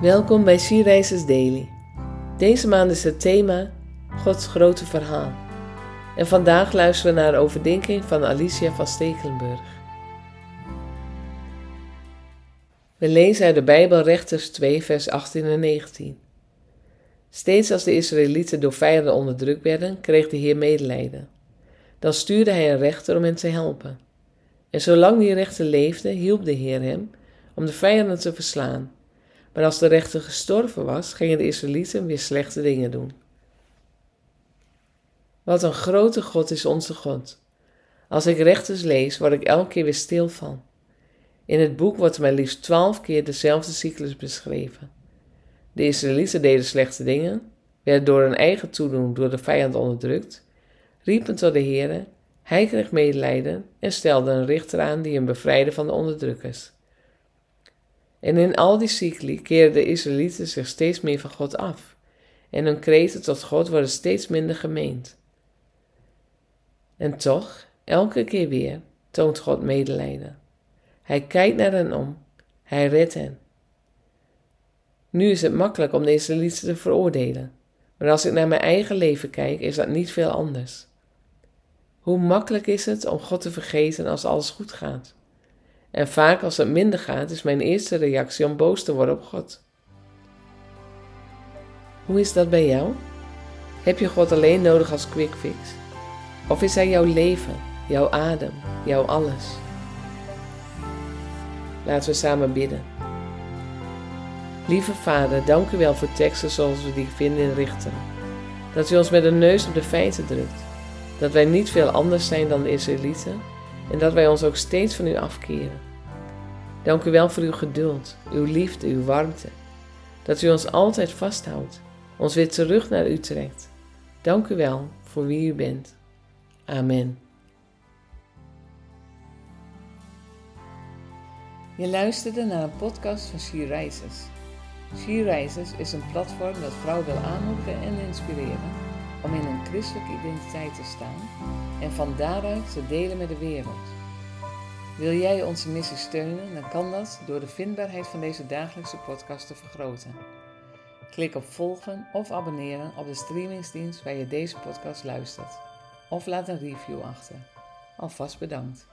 Welkom bij Sierreizers Daily. Deze maand is het thema Gods grote verhaal. En vandaag luisteren we naar de overdenking van Alicia van Stekelenburg. We lezen uit de Bijbel Rechters 2, vers 18 en 19. Steeds als de Israëlieten door vijanden onderdrukt werden, kreeg de Heer medelijden. Dan stuurde hij een rechter om hen te helpen. En zolang die rechter leefde, hielp de Heer hem om de vijanden te verslaan. Maar als de rechter gestorven was, gingen de Israëlieten weer slechte dingen doen. Wat een grote God is onze God. Als ik rechters lees, word ik elke keer weer stil van. In het boek wordt maar liefst twaalf keer dezelfde cyclus beschreven. De Israëlieten deden slechte dingen, werden door hun eigen toedoen door de vijand onderdrukt, riepen tot de Heere, hij kreeg medelijden en stelde een richter aan die hem bevrijdde van de onderdrukkers. En in al die cycli keren de Israëlieten zich steeds meer van God af. En hun kreten tot God worden steeds minder gemeend. En toch, elke keer weer, toont God medelijden. Hij kijkt naar hen om. Hij redt hen. Nu is het makkelijk om de Israëlieten te veroordelen. Maar als ik naar mijn eigen leven kijk, is dat niet veel anders. Hoe makkelijk is het om God te vergeten als alles goed gaat? En vaak als het minder gaat, is mijn eerste reactie om boos te worden op God. Hoe is dat bij jou? Heb je God alleen nodig als quick fix? Of is Hij jouw leven, jouw adem, jouw alles? Laten we samen bidden. Lieve Vader, dank u wel voor teksten zoals we die vinden in Richteren. Dat u ons met de neus op de feiten drukt. Dat wij niet veel anders zijn dan de Israëlieten en dat wij ons ook steeds van u afkeren. Dank u wel voor uw geduld, uw liefde, uw warmte. Dat u ons altijd vasthoudt, ons weer terug naar u trekt. Dank u wel voor wie u bent. Amen. Je luisterde naar een podcast van She Rises. She Rises is een platform dat vrouwen wil aanmoedigen en inspireren om in een christelijke identiteit te staan en van daaruit te delen met de wereld. Wil jij onze missie steunen, dan kan dat door de vindbaarheid van deze dagelijkse podcast te vergroten. Klik op volgen of abonneren op de streamingsdienst waar je deze podcast luistert. Of laat een review achter. Alvast bedankt.